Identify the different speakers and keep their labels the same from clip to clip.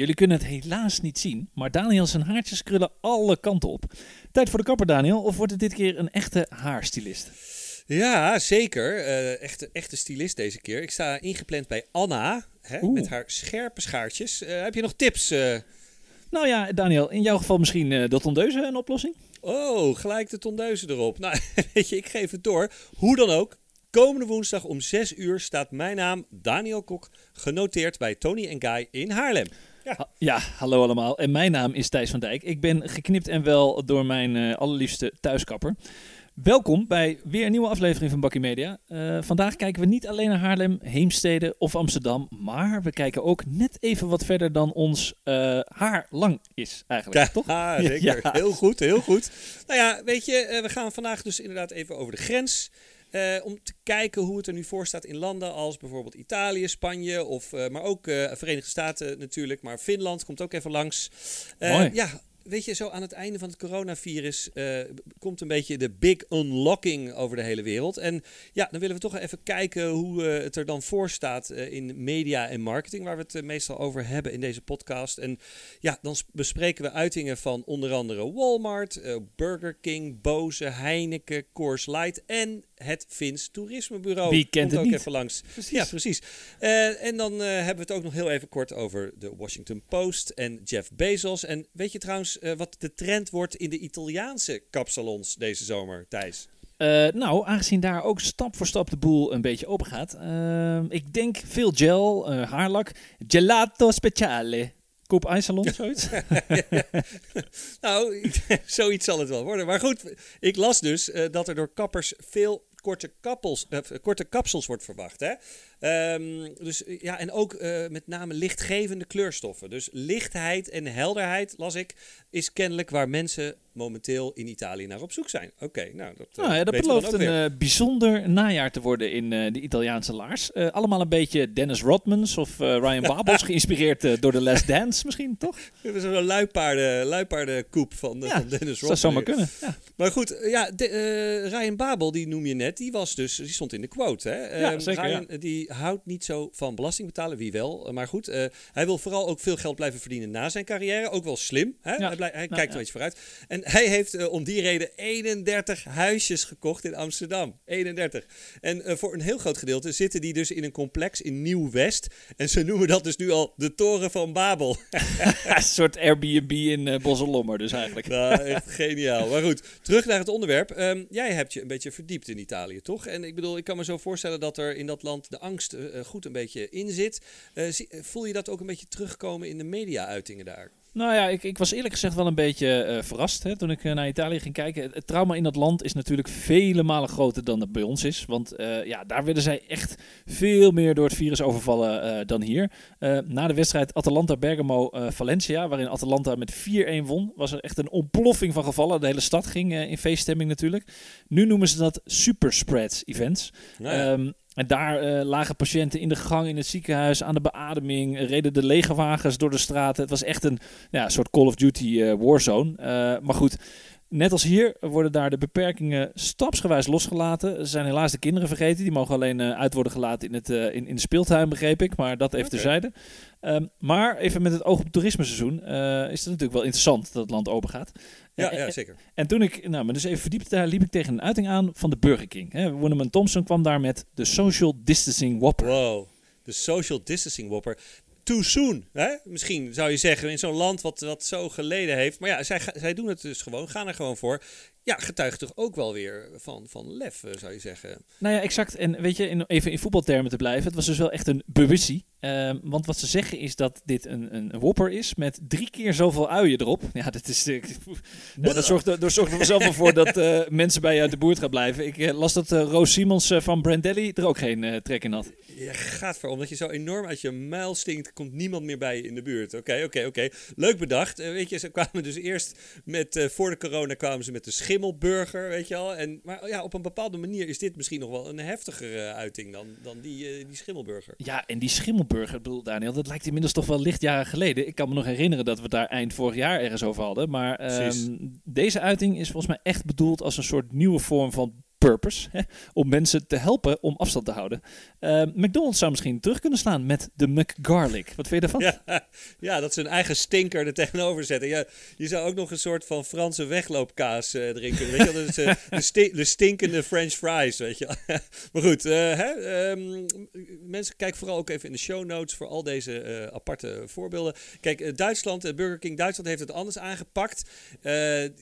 Speaker 1: jullie kunnen het helaas niet zien, maar Daniel zijn haartjes krullen alle kanten op. Tijd voor de kapper, Daniel, of wordt het dit keer een echte haarstylist?
Speaker 2: Ja, zeker. Uh, echte, echte stylist deze keer. Ik sta ingepland bij Anna, hè, met haar scherpe schaartjes. Uh, heb je nog tips? Uh...
Speaker 1: Nou ja, Daniel, in jouw geval misschien de tondeuze een oplossing?
Speaker 2: Oh, gelijk de tondeuze erop. Nou, weet je, ik geef het door. Hoe dan ook, komende woensdag om 6 uur staat mijn naam, Daniel Kok, genoteerd bij Tony Guy in Haarlem.
Speaker 1: Ja. ja. hallo allemaal. En mijn naam is Thijs van Dijk. Ik ben geknipt en wel door mijn uh, allerliefste thuiskapper. Welkom bij weer een nieuwe aflevering van Bakkie Media. Uh, vandaag kijken we niet alleen naar Haarlem, Heemstede of Amsterdam, maar we kijken ook net even wat verder dan ons uh, haar lang is eigenlijk,
Speaker 2: ja,
Speaker 1: toch?
Speaker 2: Ja, zeker. Heel goed, heel goed. Nou ja, weet je, we gaan vandaag dus inderdaad even over de grens. Uh, om te kijken hoe het er nu voor staat in landen als bijvoorbeeld Italië, Spanje, of, uh, maar ook uh, Verenigde Staten natuurlijk. Maar Finland komt ook even langs.
Speaker 1: Mooi.
Speaker 2: Ja, weet je, zo aan het einde van het coronavirus uh, komt een beetje de big unlocking over de hele wereld. En ja, dan willen we toch even kijken hoe uh, het er dan voor staat uh, in media en marketing, waar we het meestal over hebben in deze podcast. En ja, dan bespreken we uitingen van onder andere Walmart, Burger King, Bose, Heineken, Coors Light en het Vins Toerismebureau.
Speaker 1: Wie kent
Speaker 2: Komt
Speaker 1: het
Speaker 2: ook
Speaker 1: niet?
Speaker 2: even langs.
Speaker 1: Precies.
Speaker 2: Ja, precies. Uh, en dan uh, hebben we het ook nog heel even kort over de Washington Post en Jeff Bezos. En weet je trouwens uh, wat de trend wordt in de Italiaanse kapsalons deze zomer, Thijs?
Speaker 1: nou, aangezien daar ook stap voor stap de boel een beetje open gaat. ik denk veel gel, haarlak, gelato speciale. Koop IJssalon, zoiets?
Speaker 2: nou, zoiets zal het wel worden. Maar goed, ik las dus uh, dat er door kappers veel korte, kappels, uh, korte kapsels wordt verwacht. Hè? Um, dus ja, en ook uh, met name lichtgevende kleurstoffen. Dus lichtheid en helderheid, las ik, is kennelijk waar mensen momenteel in Italië naar op zoek zijn. Oké, okay, nou dat,
Speaker 1: nou ja, dat belooft een uh, bijzonder najaar te worden in uh, de Italiaanse laars. Uh, allemaal een beetje Dennis Rodmans of Ryan Babels, geïnspireerd door de Last Dance misschien, toch?
Speaker 2: Dat is een luipaarden, luipaardenkoep van, ja, van Dennis Rodman.
Speaker 1: Dat zou maar kunnen. Ja.
Speaker 2: Maar goed, ja, de, Ryan Babel, die noem je net, die was dus, die stond in de quote. Hè?
Speaker 1: Ja, um, zeker,
Speaker 2: Ryan, die houdt niet zo van belasting betalen, wie wel. Maar goed, hij wil vooral ook veel geld blijven verdienen na zijn carrière. Ook wel slim. Hè? Hij, blij, hij kijkt er een beetje vooruit. En hij heeft uh, om die reden 31 huisjes gekocht in Amsterdam. 31. En uh, voor een heel groot gedeelte zitten die dus in een complex in Nieuw-West. En ze noemen dat dus nu al de Toren van Babel.
Speaker 1: een soort Airbnb in uh, Bosselommer dus eigenlijk.
Speaker 2: nou, echt geniaal. Maar goed, terug naar het onderwerp. Um, jij hebt je een beetje verdiept in Italië, toch? En ik bedoel, ik kan me zo voorstellen dat er in dat land de angst goed een beetje in zit. Voel je dat ook een beetje terugkomen in de media-uitingen daar?
Speaker 1: Nou ja, ik, ik, was eerlijk gezegd wel een beetje uh, verrast hè, toen ik uh, naar Italië ging kijken. Het, trauma in dat land is natuurlijk vele malen groter dan dat bij ons is. Want uh, ja, daar werden zij echt veel meer door het virus overvallen dan hier. na de wedstrijd Atalanta-Bergamo-Valencia, waarin Atalanta met 4-1 won, was er echt een ontploffing van gevallen. De hele stad ging in feeststemming natuurlijk. Nu noemen ze dat superspreads events.
Speaker 2: Nou ja.
Speaker 1: Um, en daar uh, lagen patiënten in de gang in het ziekenhuis aan de beademing. Reden de legerwagens door de straten. Het was echt een ja, soort Call of Duty uh, warzone. Uh, maar goed, net als hier worden daar de beperkingen stapsgewijs losgelaten. Er zijn helaas de kinderen vergeten. Die mogen alleen uit worden gelaten in, het, in, in de speeltuin, begreep ik. Maar dat even okay. terzijde. Um, maar even met het oog op het toerismeseizoen is het natuurlijk wel interessant dat het land open gaat.
Speaker 2: Ja, ja, zeker.
Speaker 1: En, en toen ik nou, me dus even verdiepte, daar liep ik tegen een uiting aan van de Burger King. Hè. Wonderman Thompson kwam daar met de Social Distancing Whopper.
Speaker 2: Wow, de Social Distancing Whopper. Too soon, hè? misschien zou je zeggen, in zo'n land wat, wat zo geleden heeft. Maar ja, zij, zij doen het dus gewoon, gaan er gewoon voor. Ja, getuigt toch ook wel weer van, van lef, zou je zeggen.
Speaker 1: Nou ja, exact. En weet je, in, even in voetbaltermen te blijven, het was dus wel echt een bewustie. Uh, want wat ze zeggen is dat dit een, een, whopper is met drie keer zoveel uien erop. Ja, dat, is, uh, ja, dat zorgt, er, zorgt er wel voor dat uh, mensen bij je uit de boert gaan blijven. Ik las dat Roos Simons van Brandelli er ook geen trek in had.
Speaker 2: Je gaat voor, omdat je zo enorm uit je muil stinkt, komt niemand meer bij je in de buurt. Oké, okay, oké, okay, oké. Okay. Leuk bedacht. weet je, ze kwamen dus eerst met, voor de corona kwamen ze met de schimmelburger, weet je al. En, maar ja, op een bepaalde manier is dit misschien nog wel een heftigere uiting dan, dan die, die schimmelburger.
Speaker 1: Ja, en die schimmelburger ik bedoel Daniel, dat lijkt inmiddels toch wel lichtjaren geleden. Ik kan me nog herinneren dat we daar eind vorig jaar ergens over hadden. Maar um, deze uiting is volgens mij echt bedoeld als een soort nieuwe vorm van purpose. Hè, om mensen te helpen om afstand te houden. Uh, McDonald's zou misschien terug kunnen slaan met de McGarlic. Wat vind je daarvan?
Speaker 2: Ja, dat ze hun eigen stinker er tegenover zetten. Ja, je zou ook nog een soort van Franse wegloopkaas uh, drinken. Weet je, dus, uh, de, de, stinkende French fries, weet je. maar goed, hè, um, mensen, kijk vooral ook even in de show notes voor al deze aparte voorbeelden. Kijk, Duitsland, Burger King Duitsland heeft het anders aangepakt.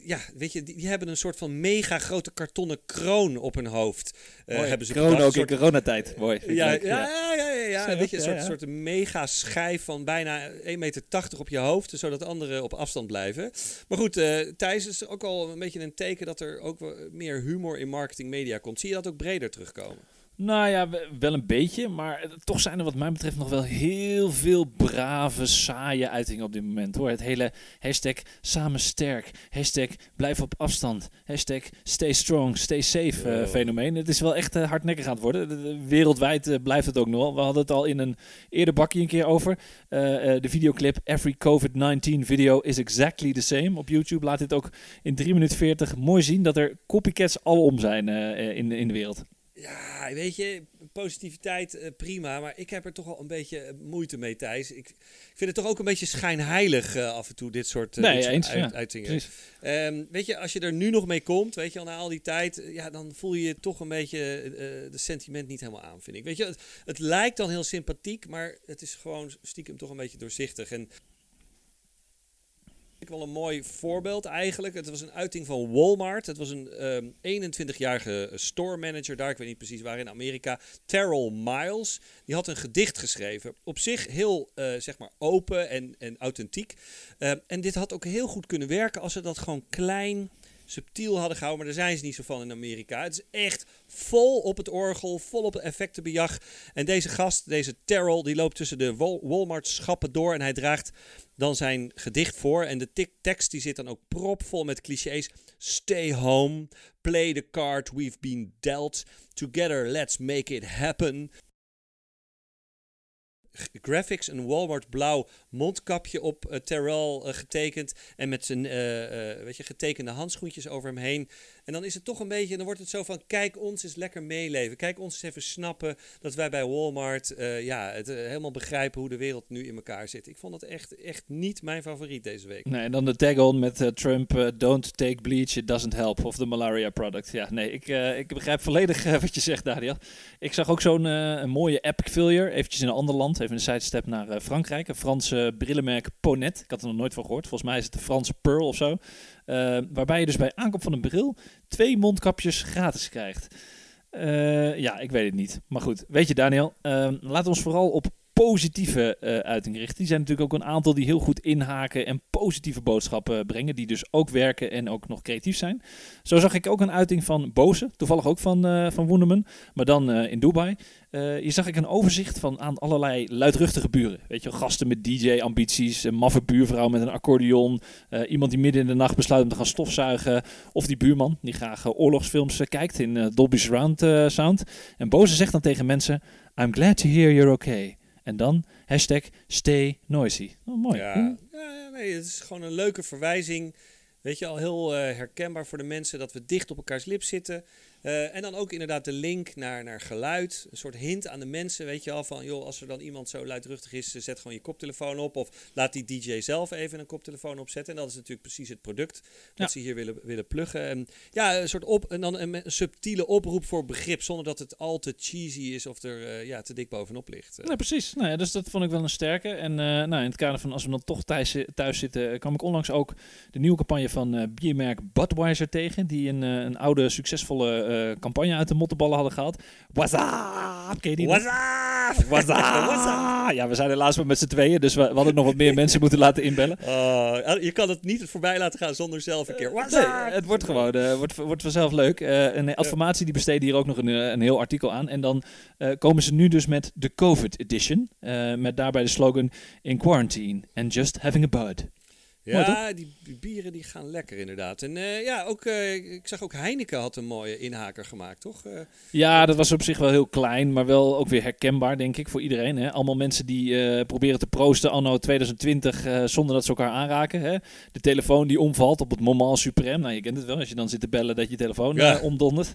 Speaker 2: ja, weet je, die, die, hebben een soort van mega grote kartonnen kroon op hun hoofd.
Speaker 1: hebben ze kroon ook soort... in coronatijd. Mooi.
Speaker 2: Ja, ja, ja, ja, ja, Weet je, een soort, soort mega schijf van bijna 1,80 meter op je hoofd, zodat anderen op afstand blijven. Maar goed, uh, Thijs is ook al een beetje een teken dat er ook meer humor in marketing media komt. Zie je dat ook breder terugkomen?
Speaker 1: Nou ja, wel een beetje. Maar toch zijn er wat mij betreft nog wel heel veel brave, saaie uitingen op dit moment. Hoor. Het hele hashtag samen sterk, hashtag blijf op afstand, hashtag stay strong, stay safe uh, fenomeen. Het is wel echt uh, hardnekkig aan het worden. wereldwijd uh, blijft het ook nog. We hadden het al in een eerder bakje een keer over. de videoclip Every COVID-19 video is exactly the same op YouTube. Laat dit ook in 3 minuten 40 mooi zien dat er copycats alom zijn in, in de wereld.
Speaker 2: Ja, weet je, positiviteit uh, prima, maar ik heb er toch wel een beetje eh, moeite mee, Thijs. Ik, ik vind het toch ook een beetje schijnheilig uh, af en toe, dit soort, uh,
Speaker 1: nee,
Speaker 2: dit
Speaker 1: eens,
Speaker 2: uit,
Speaker 1: ja,
Speaker 2: uitingen. Um, weet je, als je er nu nog mee komt, weet je al, na al die tijd, ja, dan voel je toch een beetje de sentiment niet helemaal aan, vind ik. Weet je, het, het lijkt dan heel sympathiek, maar het is gewoon stiekem toch een beetje doorzichtig. En ik wel een mooi voorbeeld eigenlijk. Het was een uiting van Walmart. Het was een um, ehm, 21-jarige store manager daar, ik weet niet precies waar in Amerika. Terrell Miles. Die had een gedicht geschreven. Op zich heel uh, zeg maar open en, en authentiek. Uh, en dit had ook heel goed kunnen werken als ze dat gewoon klein subtiel hadden gehouden. Maar daar zijn ze niet zo van in Amerika. Het is echt vol op het orgel, vol op de effectenbejag. En deze gast, deze Terrell, die loopt tussen de Walmart-schappen door. En hij draagt dan zijn gedicht voor. En de tekst die zit dan ook propvol met clichés. Stay home, play the card we've been dealt. Together let's make it happen graphics, een Walmart blauw mondkapje op uh, Terrell uh, getekend. En met zijn uh, weet je, getekende handschoentjes over hem heen. En dan is het toch een beetje, dan wordt het zo van, kijk ons eens lekker meeleven. Kijk ons eens even snappen dat wij bij Walmart ja, het helemaal begrijpen hoe de wereld nu in elkaar zit. Ik vond dat echt, echt niet mijn favoriet deze week.
Speaker 1: Nee, en dan de tag-on met Trump, don't take bleach, it doesn't help. Of the malaria product. Ja, nee, ik, ik begrijp volledig wat je zegt, Daniel. Ik zag ook zo'n mooie epic failure, eventjes in een ander land even een sidestep naar uh, Frankrijk. Een Franse brillenmerk Ponet. Ik had er nog nooit van gehoord. Volgens mij is het de Franse Pearl of zo. Uh, waarbij je dus bij aankoop van een bril twee mondkapjes gratis krijgt. Uh, ja, ik weet het niet. Maar goed, weet je Daniel, we ons vooral op positieve uh, uiting. Die zijn natuurlijk ook een aantal die heel goed inhaken en positieve boodschappen brengen, die dus ook werken en ook nog creatief zijn. Zo zag ik ook een uiting van Bose, toevallig ook van, uh, van Wonderman, maar dan in Dubai. hier zag ik een overzicht van aan allerlei luidruchtige buren. Weet je, gasten met DJ-ambities, een maffe buurvrouw met een accordeon, iemand die midden in de nacht besluit om te gaan stofzuigen, of die buurman die graag oorlogsfilms kijkt in Dolby Surround sound. En Bose zegt dan tegen mensen: I'm glad to hear you're okay. En dan hashtag stay noisy. Oh, mooi.
Speaker 2: Ja, ja, nee, het is gewoon een leuke verwijzing. Weet je, al heel uh, herkenbaar voor de mensen dat we dicht op elkaars lip zitten. Uh, en dan ook inderdaad de link naar, naar geluid. Een soort hint aan de mensen, weet je al, van joh, als er dan iemand zo luidruchtig is, zet gewoon je koptelefoon op. Of laat die DJ zelf even een koptelefoon opzetten. En dat is natuurlijk precies het product wat ze hier willen, willen pluggen. En ja, een soort op, en dan een, subtiele oproep voor begrip, zonder dat het al te cheesy is of er uh, ja, te dik bovenop ligt.
Speaker 1: Nee, precies. Nou ja, dus dat vond ik wel een sterke. En uh, nou, in het kader van als we dan toch thuis, thuis zitten, kwam ik onlangs ook de nieuwe campagne van biermerk Budweiser tegen. Die een, een oude, succesvolle uh, campagne uit de mottenballen hadden gehaald. What's up? Ken je die? Ja, we zijn helaas maar met z'n tweeën, dus we, we, hadden nog wat meer mensen moeten laten inbellen.
Speaker 2: Uh, je kan het niet voorbij laten gaan zonder zelf een keer. What's
Speaker 1: nee? Het wordt gewoon, uh, wordt, wordt vanzelf leuk. Een Adformatie die besteedt hier ook nog een, een heel artikel aan. En dan komen ze nu dus met de COVID edition. met daarbij de slogan In quarantine and just having a bud.
Speaker 2: Ja, die bieren die gaan lekker inderdaad. En uh, ja, ook, uh, ik zag ook Heineken had een mooie inhaker gemaakt, toch? Uh,
Speaker 1: ja, dat was op zich wel heel klein, maar wel ook weer herkenbaar, denk ik, voor iedereen. Hè? Allemaal mensen die proberen te proosten anno 2020 zonder dat ze elkaar aanraken. Hè? De telefoon die omvalt op het moment suprem. Nou, je kent het wel, als je dan zit te bellen dat je telefoon ja. omdondert.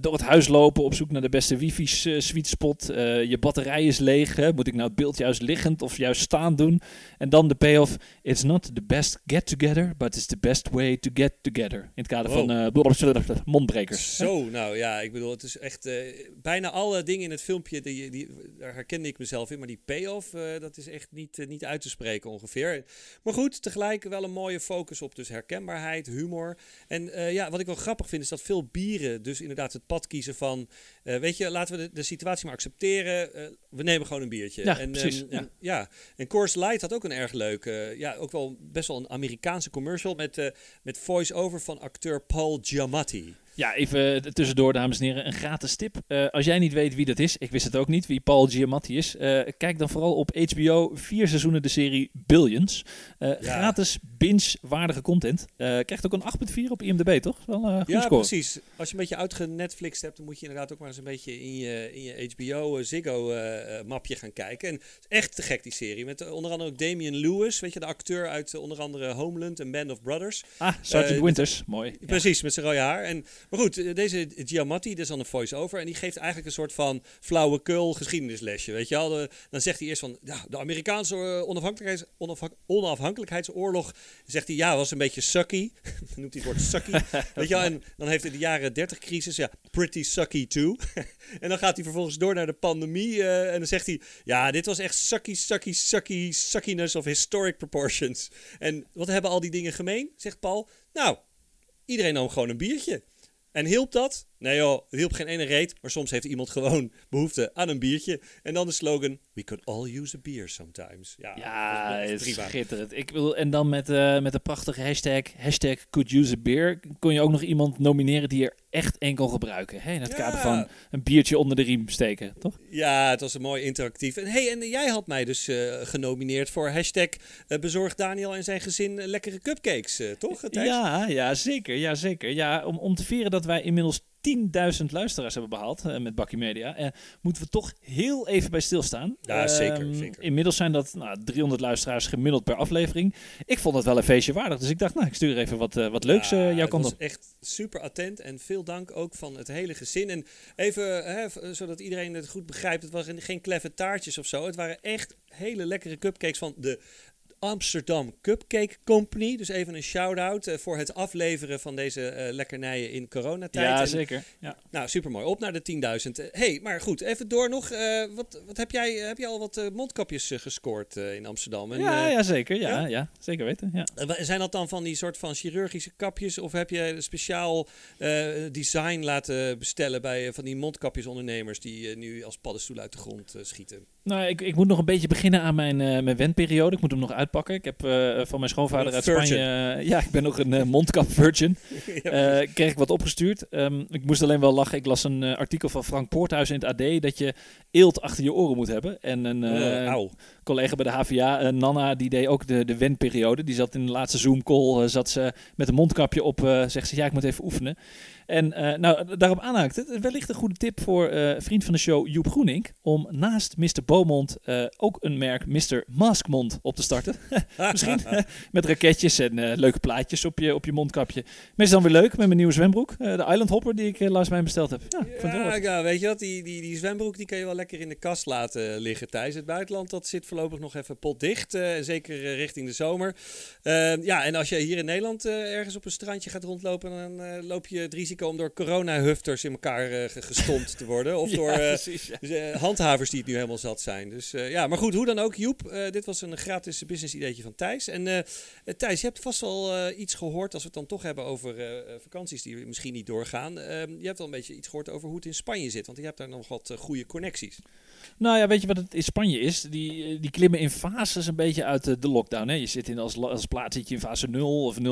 Speaker 1: door het huis lopen op zoek naar de beste wifi-sweet spot. je batterij is leeg. Hè? Moet ik nou het beeld juist liggend of juist staan doen? En dan de payoff, it's not the best get together, but it's the best way to get together. In het kader van uh, mondbrekers.
Speaker 2: Zo, nou ja, ik bedoel, het is echt uh, bijna alle dingen in het filmpje, die, die, daar herkende ik mezelf in, maar die payoff, uh, dat is echt niet, niet uit te spreken ongeveer. Maar goed, tegelijk wel een mooie focus op dus herkenbaarheid, humor. En ja, wat ik wel grappig vind, is dat veel bieren dus inderdaad het pad kiezen van, weet je, laten we de, de situatie maar accepteren, we nemen gewoon een biertje.
Speaker 1: Ja, en, precies.
Speaker 2: En, ja. En, ja. en Coors Light had ook een erg leuke, ja, ook wel best wel een Amerikaanse commercial met, uh, met voice-over van acteur Paul Giamatti.
Speaker 1: Ja, even tussendoor, dames en heren, een gratis tip. Uh, als jij niet weet wie dat is, ik wist het ook niet, wie Paul Giamatti is, uh, kijk dan vooral op HBO vier seizoenen de serie Billions. Uh, ja. Gratis binge-waardige content. krijgt ook een 8.4 op IMDb, toch? Wel, goed
Speaker 2: ja,
Speaker 1: score.
Speaker 2: precies. Als je een beetje uitgenetflixed hebt, dan moet je inderdaad ook maar eens een beetje in je, in je HBO Ziggo-mapje gaan kijken. En het is echt te gek, die serie. Met onder andere ook Damian Lewis, weet je, de acteur uit onder andere Homeland en Band of Brothers.
Speaker 1: Ah, Sergeant Winters, mooi.
Speaker 2: Precies, met zijn rode haar. En maar goed, eh, deze Giamatti, dat is dan een voice-over. En die geeft eigenlijk een soort van flauwekul geschiedenislesje. Weet je wel? dan zegt hij eerst van, ja, de Amerikaanse eh, onafhankelijkheids, onafhankelijkheidsoorlog, zegt hij, ja, was een beetje sucky. dan noemt hij het woord sucky. weet je wel? En dan heeft hij de jaren 30 crisis, ja, pretty sucky too. en dan gaat hij vervolgens door naar de pandemie. Uh, en dan zegt hij, ja, dit was echt sucky, sucky, sucky, suckiness of historic proportions. En wat hebben al die dingen gemeen, zegt Paul? Nou, iedereen nam gewoon een biertje. En hielp dat? Nee joh, het hielp geen ene reet, maar soms heeft iemand gewoon behoefte aan een biertje. En dan de slogan, we could all use a beer sometimes.
Speaker 1: Ja, ja is schitterend. Ik wil, en dan met, uh, met de prachtige hashtag, hashtag could use a beer, kon je ook nog iemand nomineren die er echt één kon gebruiken. Hè? In het kader van een biertje onder de riem steken, toch?
Speaker 2: Ja, het was een mooi interactief. En, hey, en jij had mij dus uh, genomineerd voor hashtag uh, bezorg Daniel en zijn gezin lekkere cupcakes, toch?
Speaker 1: Ja, ja, zeker. Ja, zeker. Ja, om, om te vieren dat wij inmiddels 10.000 luisteraars hebben behaald uh, met Bakkie Media. Uh, moeten we toch heel even bij stilstaan.
Speaker 2: Ja, zeker, ehm, zeker.
Speaker 1: Inmiddels zijn dat nou, 300 luisteraars gemiddeld per aflevering. Ik vond het wel een feestje waardig. Dus ik dacht, nou, ik stuur even wat, uh, wat leuks ja, jouw kant op.
Speaker 2: echt super attent. En veel dank ook van het hele gezin. En even, hè, zodat iedereen het goed begrijpt. Het waren geen kleffe taartjes of zo. Het waren echt hele lekkere cupcakes van de Amsterdam Cupcake Company. Dus even een shout-out uh, voor het afleveren van deze uh, lekkernijen in coronatijd.
Speaker 1: Ja, en, zeker. Ja.
Speaker 2: Nou, supermooi. Op naar de 10.000. Uh, hey, maar goed, even door nog. wat, wat heb jij? Heb je al wat mondkapjes gescoord in Amsterdam?
Speaker 1: En, ja, ja, zeker. Ja, ja? ja zeker weten. Ja.
Speaker 2: zijn dat dan van die soort van chirurgische kapjes? Of heb je speciaal design laten bestellen bij van die mondkapjesondernemers die nu als paddenstoel uit de grond schieten?
Speaker 1: Nou, ik, ik moet nog een beetje beginnen aan mijn, mijn wendperiode. Ik moet hem nog uitpakken. Ik heb uh, van mijn schoonvader uit Spanje... Uh, ja, ik ben nog een mondkap virgin. kreeg ik wat opgestuurd. Um, ik moest alleen wel lachen. Ik las een artikel van Frank Poorthuis in het AD... dat je eelt achter je oren moet hebben. En een collega bij de HVA, Nana, die deed ook de, de wendperiode. Die zat in de laatste Zoom-call, zat ze met een mondkapje op. zegt ze, ja, ik moet even oefenen. En uh, nou, daarop aanhaakt het. Wellicht een goede tip voor uh, vriend van de show Joep Groening. Om naast Mr. Beaumont uh, ook een merk Mr. Maskmond op te starten. Misschien met raketjes en leuke plaatjes op je, op je mondkapje. Meestal dan weer leuk met mijn nieuwe zwembroek. de Island Hopper die ik laatst mij besteld heb.
Speaker 2: Ja, ja, ja, weet je wat? Die, die, die zwembroek die kan je wel lekker in de kast laten liggen tijdens het buitenland. Dat zit voorlopig nog even potdicht. zeker richting de zomer. Ja, en als je hier in Nederland ergens op een strandje gaat rondlopen, dan loop je het risico om door corona-hufters in elkaar uh, gestompt te worden. Of door precies, ja. uh, handhavers die het nu helemaal zat zijn. Dus ja, maar goed, hoe dan ook, Joep. dit was een gratis business ideetje van Thijs. En Thijs, je hebt vast wel iets gehoord als we het dan toch hebben over vakanties die misschien niet doorgaan. Ehm, je hebt al een beetje iets gehoord over hoe het in Spanje zit. Want je hebt daar nog wat goede connecties.
Speaker 1: Nou ja, weet je wat het in Spanje is? Die, die klimmen in fases een beetje uit de, lockdown. Hè? Je zit in als, als plaats zit je in fase 0 of 0,5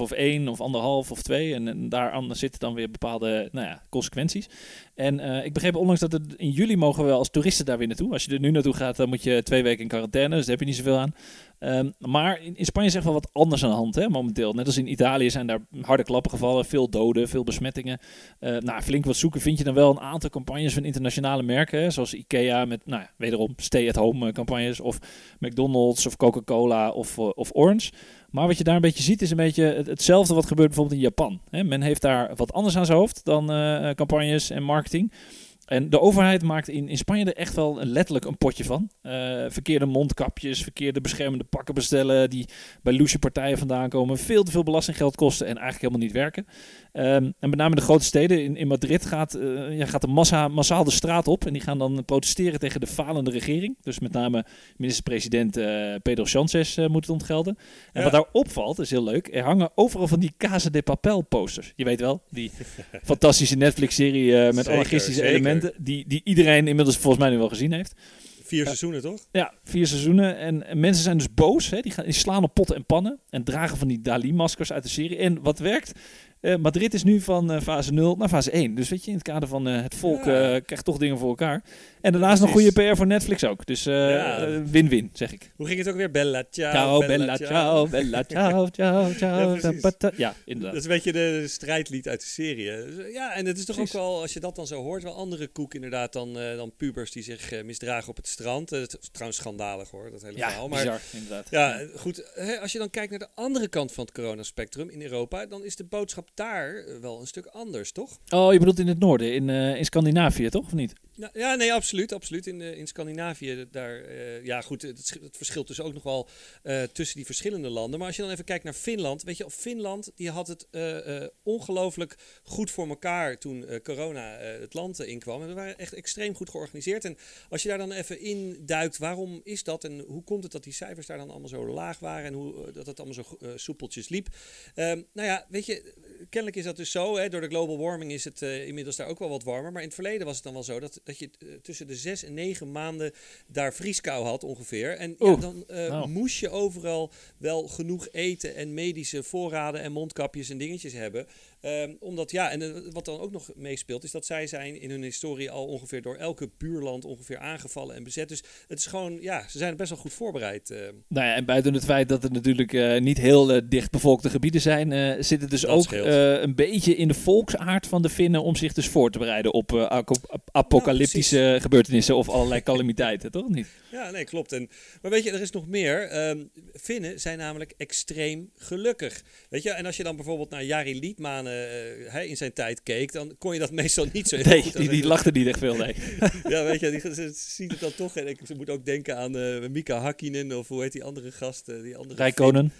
Speaker 1: of 1 of 1,5 of 2. En, en daar zitten dan weer bepaalde nou ja, consequenties. En uh, ik begreep onlangs dat in juli mogen we als toeristen daar weer naartoe. Als je er nu naartoe gaat, dan moet je twee weken in quarantaine. Dus daar heb je niet zoveel aan. Ehm, maar in, Spanje is echt wel wat anders aan de hand hè, momenteel. Net als in Italië zijn daar harde klappen gevallen, veel doden, veel besmettingen. Uh, nou, flink wat zoeken vind je dan wel een aantal campagnes van internationale merken, zoals Ikea met, nou ja, wederom stay-at-home eh, campagnes, of McDonald's of Coca-Cola of, uh, of Orange. Maar wat je daar een beetje ziet is een beetje hetzelfde wat gebeurt bijvoorbeeld in Japan. Hè. Men heeft daar wat anders aan zijn hoofd dan campagnes en marketing. En de overheid maakt in, in Spanje er echt wel letterlijk een potje van. Uh, verkeerde mondkapjes, verkeerde beschermende pakken bestellen die bij loesje partijen vandaan komen. Veel te veel belastinggeld kosten en eigenlijk helemaal niet werken. Um, en met name de grote steden, in, in Madrid gaat, uh, ja, gaat de massa massaal de straat op. En die gaan dan protesteren tegen de falende regering. Dus met name minister-president uh, Pedro Sánchez moet het ontgelden. En ja. wat daar opvalt, is heel leuk. Er hangen overal van die Casa de Papel posters. Je weet wel, die fantastische Netflix-serie met anarchistische zeker. Die, die iedereen inmiddels volgens mij nu wel gezien heeft.
Speaker 2: Vier seizoenen, toch?
Speaker 1: Ja, vier seizoenen. En, en, mensen zijn dus boos. Hè? Die, gaan, die slaan op potten en pannen. En dragen van die Dali-maskers uit de serie. En wat werkt? Uh, Madrid is nu van uh, fase 0 naar fase 1. Dus weet je, in het kader van uh, het volk ja. krijgt toch dingen voor elkaar. En daarnaast nog goede PR voor Netflix ook. Dus win-win, ja. zeg ik.
Speaker 2: Hoe ging het ook weer? Bella ciao.
Speaker 1: Ciao, bella, ciao, bella ciao, ciao, ciao. ja, ja, inderdaad.
Speaker 2: Dat is een beetje de strijdlied uit de serie. Ja, en het is toch precies. ook wel, als je dat dan zo hoort, wel andere koek inderdaad dan, dan pubers die zich misdragen op het strand. Het is trouwens schandalig hoor, dat hele
Speaker 1: ja,
Speaker 2: verhaal.
Speaker 1: Maar bizar, inderdaad.
Speaker 2: Ja, goed. Hè, als je dan kijkt naar de andere kant van het coronaspectrum in Europa, dan is de boodschap daar wel een stuk anders, toch?
Speaker 1: Oh, je bedoelt in het noorden, in, uh, in Scandinavië, toch? Of niet?
Speaker 2: Ja, ja, nee, absoluut. absoluut. In, uh, in Scandinavië, daar, uh, ja goed, het, het, verschilt dus ook nog wel tussen die verschillende landen. Maar als je dan even kijkt naar Finland, weet je, Finland die had het ongelooflijk goed voor elkaar toen corona het land inkwam. En we waren echt extreem goed georganiseerd. En als je daar dan even in duikt, waarom is dat en hoe komt het dat die cijfers daar dan allemaal zo laag waren en hoe dat het allemaal zo soepeltjes liep? Ehm, nou ja, weet je, kennelijk is dat dus zo. Hè, door de global warming is het uh, inmiddels daar ook wel wat warmer. Maar in het verleden was het dan wel zo dat, dat je uh, tussen de zes en negen maanden daar vrieskou had ongeveer. En ja, dan uh, nou. moest je overal wel genoeg eten en medische voorraden en mondkapjes en dingetjes hebben. Um, omdat ja, en wat dan ook nog meespeelt, is dat zij zijn in hun historie al ongeveer door elke buurland ongeveer aangevallen en bezet. Dus het is gewoon, ja, ze zijn best wel goed voorbereid. Uh.
Speaker 1: Nou ja, en buiten het feit dat het natuurlijk uh, niet heel uh, dichtbevolkte gebieden zijn, zit het dus
Speaker 2: dat
Speaker 1: ook een beetje in de volksaard van de Finnen om zich dus voor te bereiden op apocalyptische nou, gebeurtenissen of allerlei calamiteiten, toch niet?
Speaker 2: Ja, nee, klopt. En, maar weet je, er is nog meer. Um, Finnen zijn namelijk extreem gelukkig. Weet je, en als je dan bijvoorbeeld naar Jari Liedmanen uh, in zijn tijd keek, dan kon je dat meestal niet zo heel
Speaker 1: nee,
Speaker 2: goed.
Speaker 1: Die, die lachte niet echt veel, nee.
Speaker 2: ja, weet je, die ziet het dan toch. En ik moet ook denken aan uh, Mika Hakkinen of hoe heet die andere gast? Die andere
Speaker 1: Rijkonen.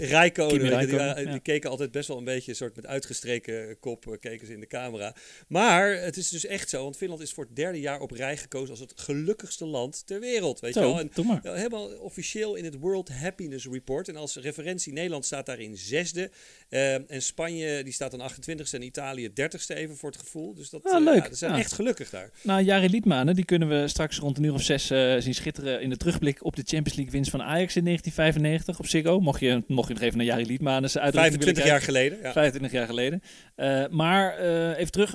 Speaker 2: Rijkonen. Die, die, ja. die, keken altijd best wel een beetje een soort met uitgestreken kop keken ze in de camera. Maar het is dus echt zo, want Finland is voor het derde jaar op rij gekozen als het gelukkigste land ter wereld. Weet
Speaker 1: zo,
Speaker 2: je wel? En,
Speaker 1: maar.
Speaker 2: Helemaal officieel in het World Happiness Report. En als referentie Nederland staat daarin zesde. en Spanje die staat dan 28ste en Italië 30ste even voor het gevoel. Dus dat
Speaker 1: ah, leuk.
Speaker 2: Ja, zijn
Speaker 1: ja.
Speaker 2: echt gelukkig daar.
Speaker 1: Nou, Jari Liedmanen, die kunnen we straks rond een uur of zes uh, zien schitteren in de terugblik op de Champions League winst van Ajax in 1995 op Ziggo. Mocht je, mocht je nog even naar Jari Liedmanen uit
Speaker 2: 25 jaar geleden. Ja.
Speaker 1: 25 jaar geleden. Uh, maar even terug,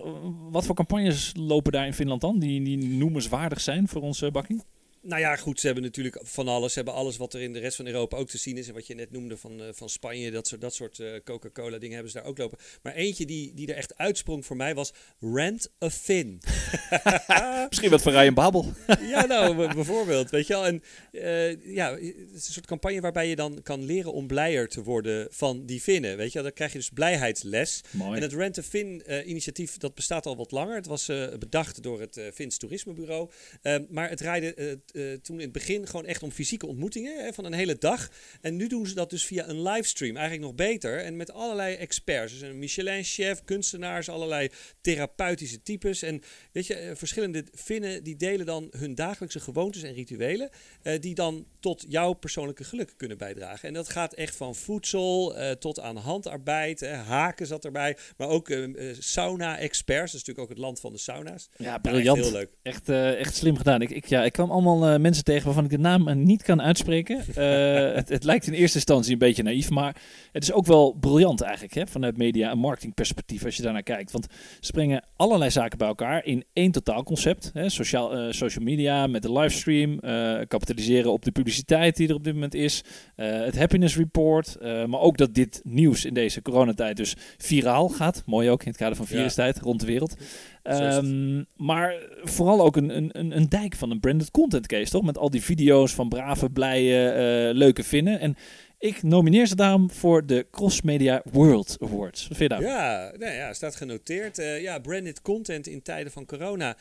Speaker 1: wat voor campagnes lopen daar in Finland dan, die, die noemenswaardig zijn voor onze bakking?
Speaker 2: Nou ja, goed, ze hebben natuurlijk van alles. Ze hebben alles wat er in de rest van Europa ook te zien is. En wat je net noemde van, uh, van Spanje, dat soort, dat soort uh, Coca-Cola dingen hebben ze daar ook lopen. Maar eentje die, die er echt uitsprong voor mij was Rent a Fin.
Speaker 1: Misschien wat van Ryan Babel.
Speaker 2: ja, nou, bijvoorbeeld. Weet je wel. En uh, ja, het is een soort campagne waarbij je dan kan leren om blijer te worden van die Finnen. Weet je wel, dan krijg je dus blijheidsles.
Speaker 1: Mooi.
Speaker 2: En het Rent a Fin initiatief, dat bestaat al wat langer. Het was bedacht door het Fins Toerismebureau. Ehm, maar het rijden uh, toen in het begin gewoon echt om fysieke ontmoetingen hè, van een hele dag. En nu doen ze dat dus via een livestream. Eigenlijk nog beter. En met allerlei experts. Dus een Michelin-chef, kunstenaars, allerlei therapeutische types. En weet je, uh, verschillende Finnen die delen dan hun dagelijkse gewoontes en rituelen. Uh, die dan tot jouw persoonlijke geluk kunnen bijdragen. En dat gaat echt van voedsel tot aan handarbeid. Hè. Haken zat erbij. Maar ook sauna-experts. Dat is natuurlijk ook het land van de sauna's.
Speaker 1: Ja, briljant.
Speaker 2: Ja, heel leuk.
Speaker 1: Echt, echt slim gedaan. Ik, ik, ja, ik kwam allemaal overal mensen tegen waarvan ik de naam niet kan uitspreken. het, het, lijkt in eerste instantie een beetje naïef, maar het is ook wel briljant eigenlijk hè, vanuit media- en marketingperspectief als je daarnaar kijkt. Want ze brengen allerlei zaken bij elkaar in één totaalconcept. Hè, sociaal, social media met de livestream, kapitaliseren op de publiciteit die er op dit moment is, het happiness report, maar ook dat dit nieuws in deze coronatijd dus viraal gaat. Mooi ook in het kader van virustijd rond de wereld. Um, maar vooral ook een, een, een dijk van een branded content toch? Met al die video's van brave, blije, uh, leuke vinnen. En ik nomineer ze daarom voor de Cross Media World Awards. Wat vind je?
Speaker 2: Ja, nou ja, staat genoteerd. Uh, ja, branded content in tijden van corona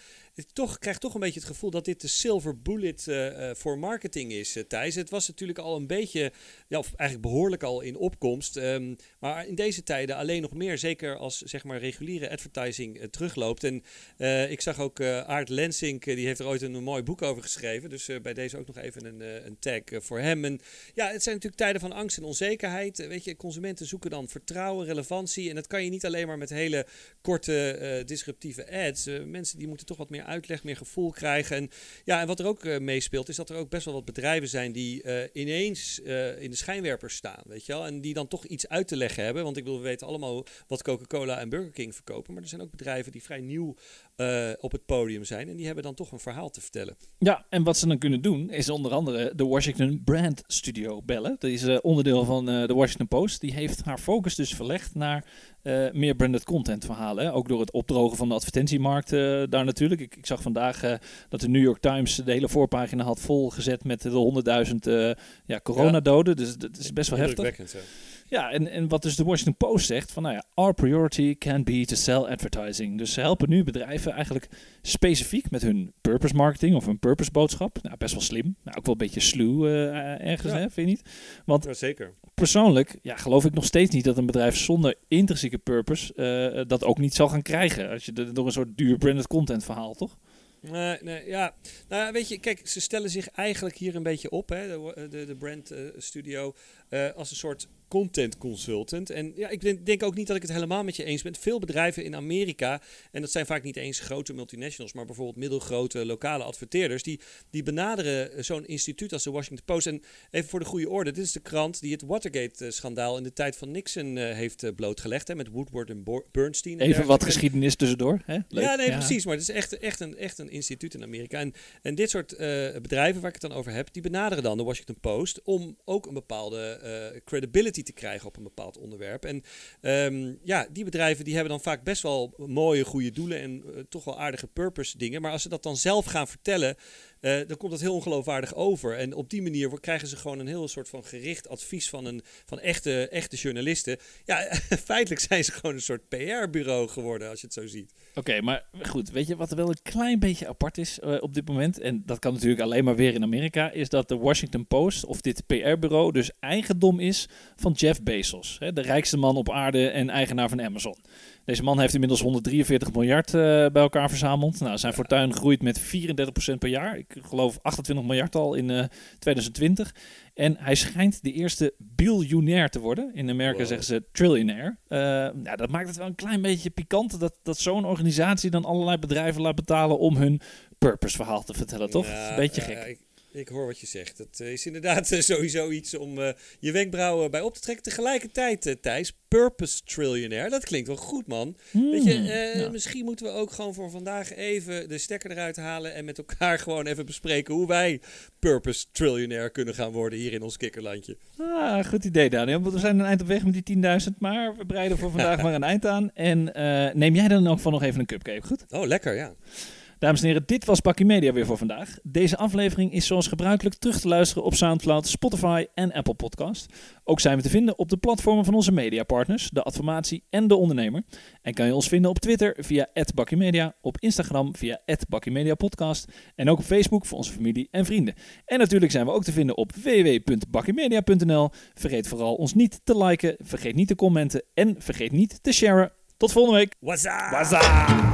Speaker 2: toch, krijg toch een beetje het gevoel dat dit de silver bullet uh, voor marketing is, uh, Thijs. Het was natuurlijk al een beetje, ja, of eigenlijk behoorlijk al in opkomst. Um, maar in deze tijden alleen nog meer, zeker als zeg maar reguliere advertising terugloopt. En ik zag ook Aart Lensink, die heeft er ooit een, een, mooi boek over geschreven. Dus bij deze ook nog even een, een tag voor hem. En ja, het zijn natuurlijk tijden van angst en onzekerheid. weet je, consumenten zoeken dan vertrouwen, relevantie. En dat kan je niet alleen maar met hele korte disruptieve ads. mensen die moeten toch wat meer uitleg, meer gevoel krijgen. En, ja, en wat er ook uh, meespeelt, is dat er ook best wel wat bedrijven zijn die uh, ineens uh, in de schijnwerpers staan. Weet je wel? En die dan toch iets uit te leggen hebben. Want ik wil, we weten allemaal wat Coca-Cola en Burger King verkopen. Maar er zijn ook bedrijven die vrij nieuw op het podium zijn. En die hebben dan toch een verhaal te vertellen.
Speaker 1: Ja, en wat ze dan kunnen doen, is onder andere de Washington Brand Studio bellen. Dat is onderdeel van de Washington Post. Die heeft haar focus dus verlegd naar uh, meer branded content verhalen. Hè? Ook door het opdrogen van de advertentiemarkt uh, daar natuurlijk. Ik, ik, zag vandaag uh, dat de New York Times de hele voorpagina had volgezet met de 100.000 ja, coronadoden. Dus dat is best wel heftig. Ja, en, en wat dus de Washington Post zegt, van nou ja, our priority can be to sell advertising. Dus ze helpen nu bedrijven eigenlijk specifiek met hun purpose marketing of hun purpose boodschap. Nou, best wel slim. Nou, ook wel een beetje sluw ergens, hè, vind je niet?
Speaker 2: Want ja, zeker.
Speaker 1: persoonlijk ja, geloof ik nog steeds niet dat een bedrijf zonder intrinsieke purpose uh, dat ook niet zal gaan krijgen. Als je door een soort duur branded content verhaal, toch?
Speaker 2: Nee, nee, ja. Nou, weet je, kijk, ze stellen zich eigenlijk hier een beetje op, hè, de, de, de brand uh, studio, uh, als een soort content consultant. En ja, ik denk, ook niet dat ik het helemaal met je eens ben. Veel bedrijven in Amerika, en dat zijn vaak niet eens grote multinationals, maar bijvoorbeeld middelgrote lokale adverteerders, die, die benaderen eh, zo'n instituut als de Washington Post. En even voor de goede orde, dit is de krant die het Watergate-schandaal in de tijd van Nixon uh, heeft uh, blootgelegd, hè, met Woodward en Bernstein.
Speaker 1: even wat geschiedenis tussendoor. Hè?
Speaker 2: Ja, nee, precies. Maar het is echt, echt, een, echt een instituut in Amerika. En, en dit soort bedrijven waar ik het dan over heb, die benaderen dan de Washington Post om ook een bepaalde credibility te krijgen op een bepaald onderwerp. En um, ja, die bedrijven die hebben dan vaak best wel mooie, goede doelen en uh, toch wel aardige purpose dingen. Maar als ze dat dan zelf gaan vertellen, uh, dan komt dat heel ongeloofwaardig over. En op die manier krijgen ze gewoon een heel soort van gericht advies van, een, van echte, echte journalisten. Ja, feitelijk zijn ze gewoon een soort PR-bureau geworden, als je het zo ziet.
Speaker 1: Oké, maar goed, weet je wat er wel een klein beetje apart is uh, op dit moment? En dat kan natuurlijk alleen maar weer in Amerika, is dat de Washington Post, of dit PR-bureau, dus eigendom is van Jeff Bezos. Hè, de rijkste man op aarde en eigenaar van Amazon. Deze man heeft inmiddels 143 miljard uh, bij elkaar verzameld. Nou, zijn fortuin groeit met 34% per jaar. Ik geloof 28 miljard al in uh, 2020. En hij schijnt de eerste biljonair te worden. In Amerika wow. zeggen ze trillionaire. Uh, nou, dat maakt het wel een klein beetje pikant dat, dat zo'n organisatie dan allerlei bedrijven laat betalen om hun purpose verhaal te vertellen, toch? Ja, een beetje gek.
Speaker 2: Ik, ik hoor wat je zegt. Dat is inderdaad sowieso iets om uh, je wenkbrauwen bij op te trekken. Tegelijkertijd, uh, Thijs, purpose trillionaire. Dat klinkt wel goed, man. Hmm, Weet je, uh, ja. misschien moeten we ook gewoon voor vandaag even de stekker eruit halen en met elkaar gewoon even bespreken hoe wij purpose trillionaire kunnen gaan worden hier in ons kikkerlandje.
Speaker 1: Ah, goed idee, Daniel. We zijn een eind op weg met die 10.000, maar we breiden voor vandaag maar een eind aan. En neem jij dan ook van nog even een cupcake, goed?
Speaker 2: Oh, lekker, ja.
Speaker 1: Dames en heren, dit was Bakkie Media weer voor vandaag. Deze aflevering is zoals gebruikelijk terug te luisteren op Soundcloud, Spotify en Apple Podcast. Ook zijn we te vinden op de platformen van onze mediapartners, de Adformatie en de Ondernemer. En kan je ons vinden op Twitter via @bakkiemedia, op Instagram via @bakkiemediapodcast en ook op Facebook voor onze familie en vrienden. En natuurlijk zijn we ook te vinden op www.bakkiemedia.nl. Vergeet vooral ons niet te liken, vergeet niet te commenten en vergeet niet te sharen. Tot volgende week.
Speaker 2: What's up?
Speaker 1: What's up?